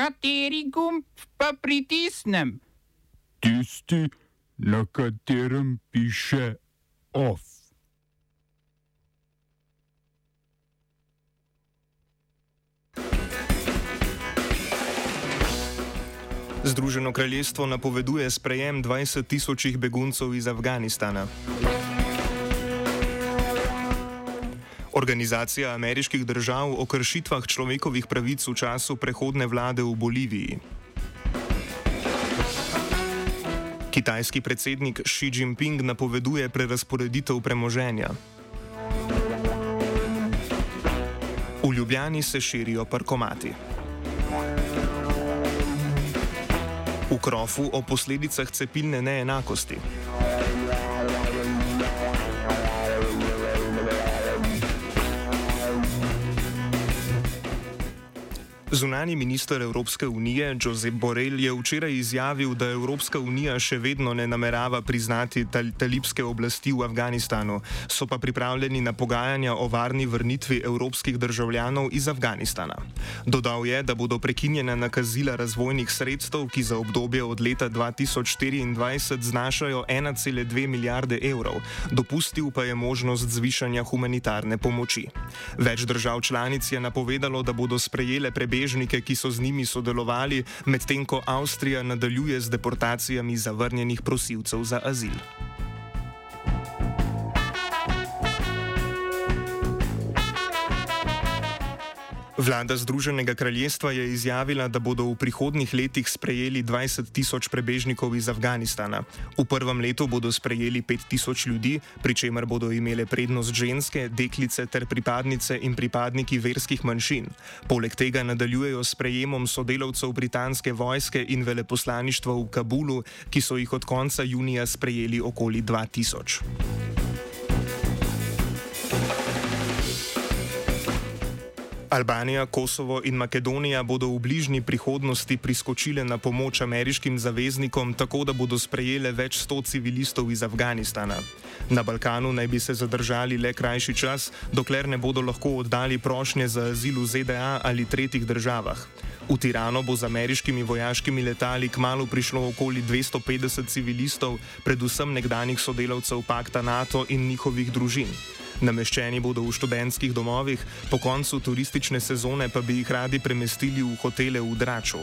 Kateri gumb pa pritisnem? Tisti, na katerem piše OF. Združeno kraljestvo napoveduje sprejem 20 tisočih beguncev iz Afganistana. Organizacija ameriških držav o kršitvah človekovih pravic v času prehodne vlade v Boliviji. Kitajski predsednik Xi Jinping napoveduje prerasporeditev premoženja. V Ljubljani se širijo parkomati. V krofu o posledicah cepilne neenakosti. Zunani minister Evropske unije Josep Borrell je včeraj izjavil, da Evropska unija še vedno ne namerava priznati tal talibske oblasti v Afganistanu, so pa pripravljeni na pogajanja o varni vrnitvi evropskih državljanov iz Afganistana. Dodal je, da bodo prekinjena nakazila razvojnih sredstev, ki za obdobje od leta 2024 znašajo 1,2 milijarde evrov, dopustil pa je možnost zvišanja humanitarne pomoči. Več držav članic je napovedalo, da bodo sprejele prebežnike prebežnike, ki so z njimi sodelovali, medtem ko Avstrija nadaljuje z deportacijami zavrnjenih prosilcev za azil. Vlada Združenega kraljestva je izjavila, da bodo v prihodnih letih sprejeli 20 tisoč prebežnikov iz Afganistana. V prvem letu bodo sprejeli 5 tisoč ljudi, pri čemer bodo imele prednost ženske, deklice ter pripadnice in pripadniki verskih manjšin. Poleg tega nadaljujejo s prejemom sodelavcev britanske vojske in veleposlaništva v Kabulu, ki so jih od konca junija sprejeli okoli 2000. Albanija, Kosovo in Makedonija bodo v bližnji prihodnosti priskočile na pomoč ameriškim zaveznikom, tako da bodo sprejele več sto civilistov iz Afganistana. Na Balkanu naj bi se zadržali le krajši čas, dokler ne bodo lahko oddali prošnje za azil v ZDA ali tretjih državah. V Tirano bo z ameriškimi vojaškimi letali kmalo prišlo okoli 250 civilistov, predvsem nekdanjih sodelavcev pakta NATO in njihovih družin. Nameščeni bodo v študentskih domovih, po koncu turistične sezone pa bi jih radi premestili v hotele v Draču.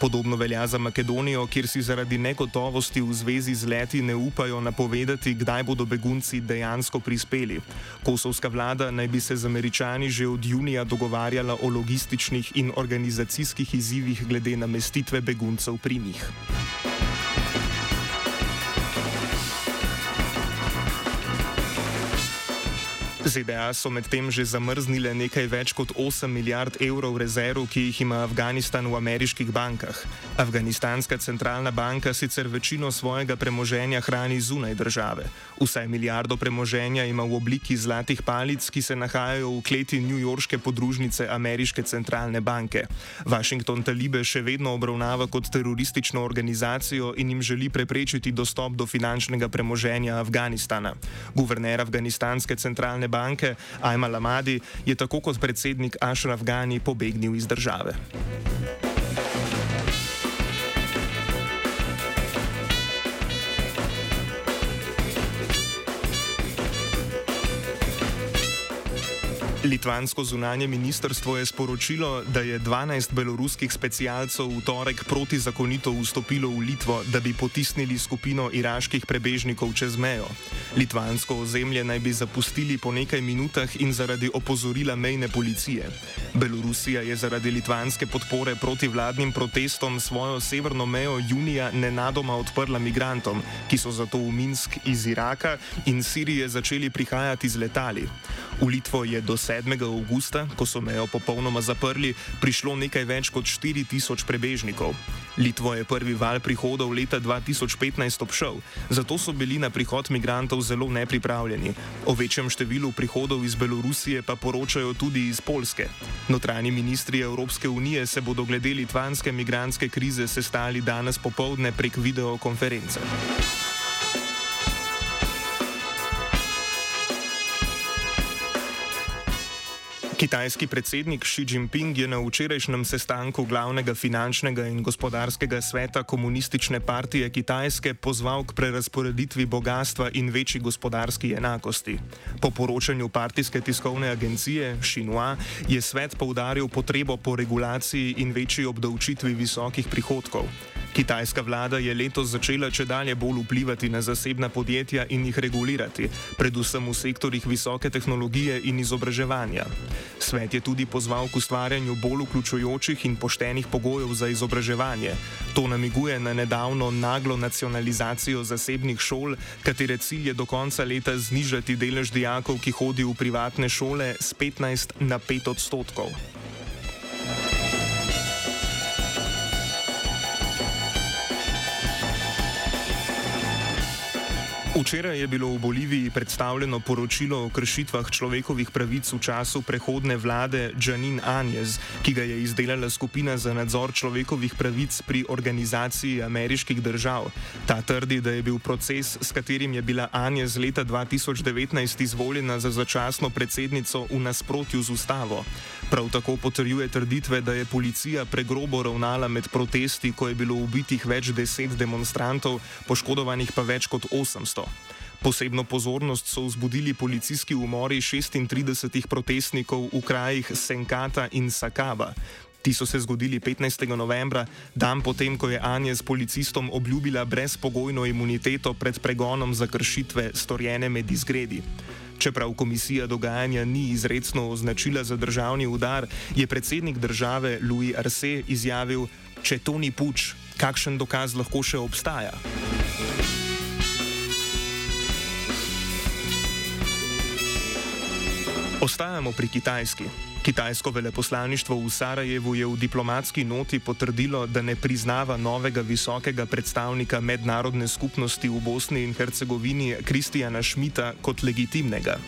Podobno velja za Makedonijo, kjer si zaradi negotovosti v zvezi z leti ne upajo napovedati, kdaj bodo begunci dejansko prispeli. Kosovska vlada naj bi se z američani že od junija dogovarjala o logističnih in organizacijskih izzivih glede namestitve beguncev pri njih. ZDA so medtem že zamrznile nekaj več kot 8 milijard evrov rezerv, ki jih ima Afganistan v ameriških bankah. Afganistanska centralna banka sicer večino svojega premoženja hrani zunaj države. Vsaj milijardo premoženja ima v obliki zlatih palic, ki se nahajajo v kleti newyorške podružnice ameriške centralne banke. Washington talibe še vedno obravnava kot teroristično organizacijo in jim želi preprečiti dostop do finančnega premoženja Afganistana. Guverner afganistanske centralne banke banke Ajma Lamadi je tako kot predsednik Ashraf Ghani pobegnil iz države. Litvansko zunanje ministrstvo je sporočilo, da je 12 beloruskih specialcev v torek protizakonito vstopilo v Litvo, da bi potisnili skupino iraških prebežnikov čez mejo. Litvansko ozemlje naj bi zapustili po nekaj minutah in zaradi opozorila mejne policije. Belorusija je zaradi litvanske podpore proti vladnim protestom svojo severno mejo junija nenadoma odprla migrantom, ki so zato v Minsk iz Iraka in Sirije začeli prihajati z letali. V Litvo je do 7. augusta, ko so mejo popolnoma zaprli, prišlo nekaj več kot 4000 prebežnikov. Litvo je prvi val prihodov leta 2015 obšel, zato so bili na prihod migrantov zelo nepripravljeni. O večjem številu prihodov iz Belorusije pa poročajo tudi iz Polske. Notranji ministri Evropske unije se bodo glede litvanske migranske krize sestali danes popovdne prek videokonference. Kitajski predsednik Xi Jinping je na včerajšnjem sestanku glavnega finančnega in gospodarskega sveta komunistične partije Kitajske pozval k prerasporeditvi bogatstva in večji gospodarski enakosti. Po poročanju partijske tiskovne agencije Xinhua je svet poudaril potrebo po regulaciji in večji obdavčitvi visokih prihodkov. Kitajska vlada je letos začela če dalje bolj vplivati na zasebna podjetja in jih regulirati, predvsem v sektorjih visoke tehnologije in izobraževanja. Svet je tudi pozval k ustvarjanju bolj vključujočih in poštenih pogojev za izobraževanje. To namiguje na nedavno naglo nacionalizacijo zasebnih šol, katere cilj je do konca leta znižati delež dijakov, ki hodijo v privatne šole, z 15 na 5 odstotkov. Včeraj je bilo v Boliviji predstavljeno poročilo o kršitvah človekovih pravic v času prehodne vlade Janin Anjez, ki ga je izdelala skupina za nadzor človekovih pravic pri Organizaciji ameriških držav. Ta trdi, da je bil proces, s katerim je bila Anjez leta 2019 izvoljena za začasno predsednico, v nasprotju z ustavo. Prav tako potrjuje trditve, da je policija pregrobo ravnala med protesti, ko je bilo ubitih več deset demonstrantov, poškodovanih pa več kot 800. Posebno pozornost so vzbudili policijski umori 36 protestnikov v krajih Senkata in Sakaba. Ti so se zgodili 15. novembra, dan potem, ko je Anja s policistom obljubila brezpogojno imuniteto pred pregonom za kršitve storjene med izgredi. Čeprav komisija dogajanja ni izredno označila za državni udar, je predsednik države Louis Arce izjavil: Če to ni puč, kakšen dokaz lahko še obstaja? Ostajamo pri Kitajski. Kitajsko veleposlaništvo v Sarajevu je v diplomatski noti potrdilo, da ne priznava novega visokega predstavnika mednarodne skupnosti v Bosni in Hercegovini Kristijana Šmita kot legitimnega.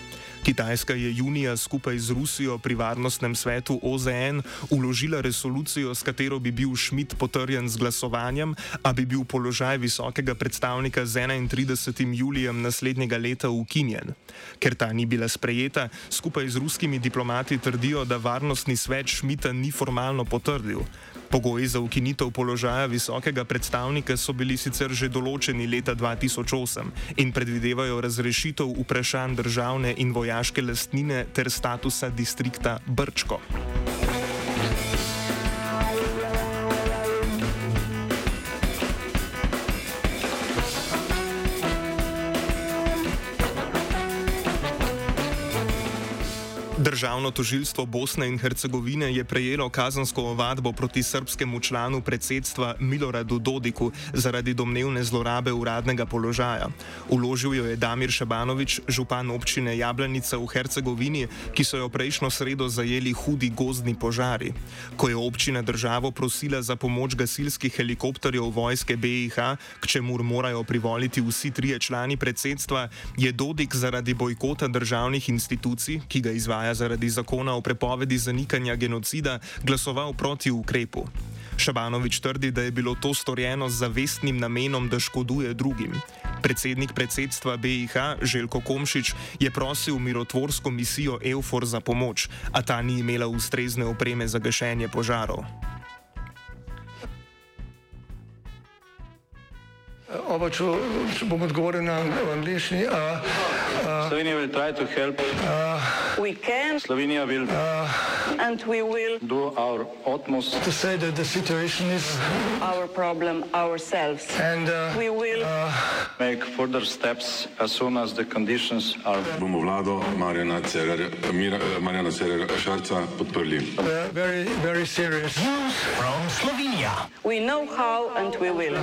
Kitajska je junija skupaj z Rusijo pri Varnostnem svetu OZN uložila resolucijo, s katero bi bil Schmidt potrjen z glasovanjem, a bi bil položaj visokega predstavnika z 31. julijem naslednjega leta ukinjen. Ker ta ni bila sprejeta, skupaj z ruskimi diplomati trdijo, da Varnostni svet Schmidta ni formalno potrdil. Pogoji za ukinitev položaja visokega predstavnika so bili sicer že določeni leta 2008 in predvidevajo razrešitev vprašanj državne in vojaške lastnine ter statusa distrikta Brčko. Državno tožilstvo Bosne in Hercegovine je prejelo kazansko ovadbo proti srpskemu članu predsedstva Miloradu Dodiku zaradi domnevne zlorabe uradnega položaja. Uložil jo je Damir Šabanovič, župan občine Jablanica v Hercegovini, ki so jo prejšnjo sredo zajeli hudi gozdni požari. Ko je občina državo prosila za pomoč gasilskih helikopterjev vojske BIH, k čemur morajo privoliti vsi trije člani predsedstva, je Dodik zaradi bojkota državnih institucij, ki ga izvaja zaradi zakona o prepovedi zanikanja genocida glasoval proti ukrepu. Šabanovič trdi, da je bilo to storjeno z zavestnim namenom, da škoduje drugim. Predsednik predsedstva BIH Željko Komšič je prosil mirotvorsko misijo EUFOR za pomoč, a ta ni imela ustrezne opreme za gašenje požarov. Oba, če, če bom odgovoril na angliški. Uh, uh, Slovenija bo poskušala pomagati. Slovenija bo naredila naš utmost, da bo rekla, da je situacija naš problem, naš sebe. In bomo naredili nadaljnje korake, as soon as the conditions are. Bomo vlado Marjana Cererera Šarca podprli. Zelo, zelo resno. Slovenija. We know how and we will.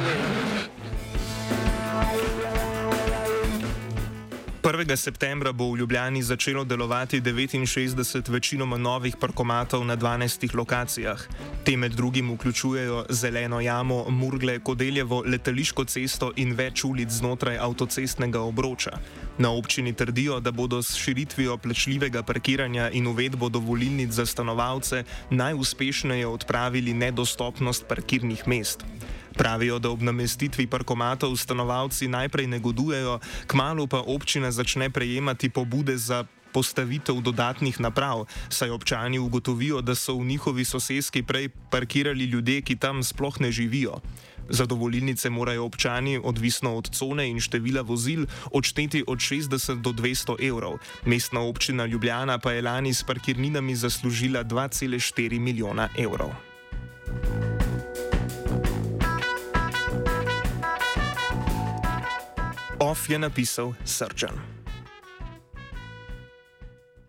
1. septembra bo v Ljubljani začelo delovati 69 večinoma novih parkomatov na 12 lokacijah. Te med drugim vključujejo zeleno jamo, Murgle, Kodeljevo, letališko cesto in več ulic znotraj avtocestnega obroča. Na občini trdijo, da bodo s širitvijo plačljivega parkiranja in uvedbo dovolilnic za stanovalce najuspešneje odpravili nedostopnost parkirnih mest. Pravijo, da ob namestitvi parkomatov stanovalci najprej negodujejo, kmalo pa občina začne prejemati pobude za postavitev dodatnih naprav, saj občani ugotovijo, da so v njihovi sosedski prej parkirali ljudje, ki tam sploh ne živijo. Za dovolilnice morajo občani, odvisno od cone in števila vozil, odšteti od 60 do 200 evrov. Mestna občina Ljubljana pa je lani s parkirninami zaslužila 2,4 milijona evrov. Off je napisal Srčan.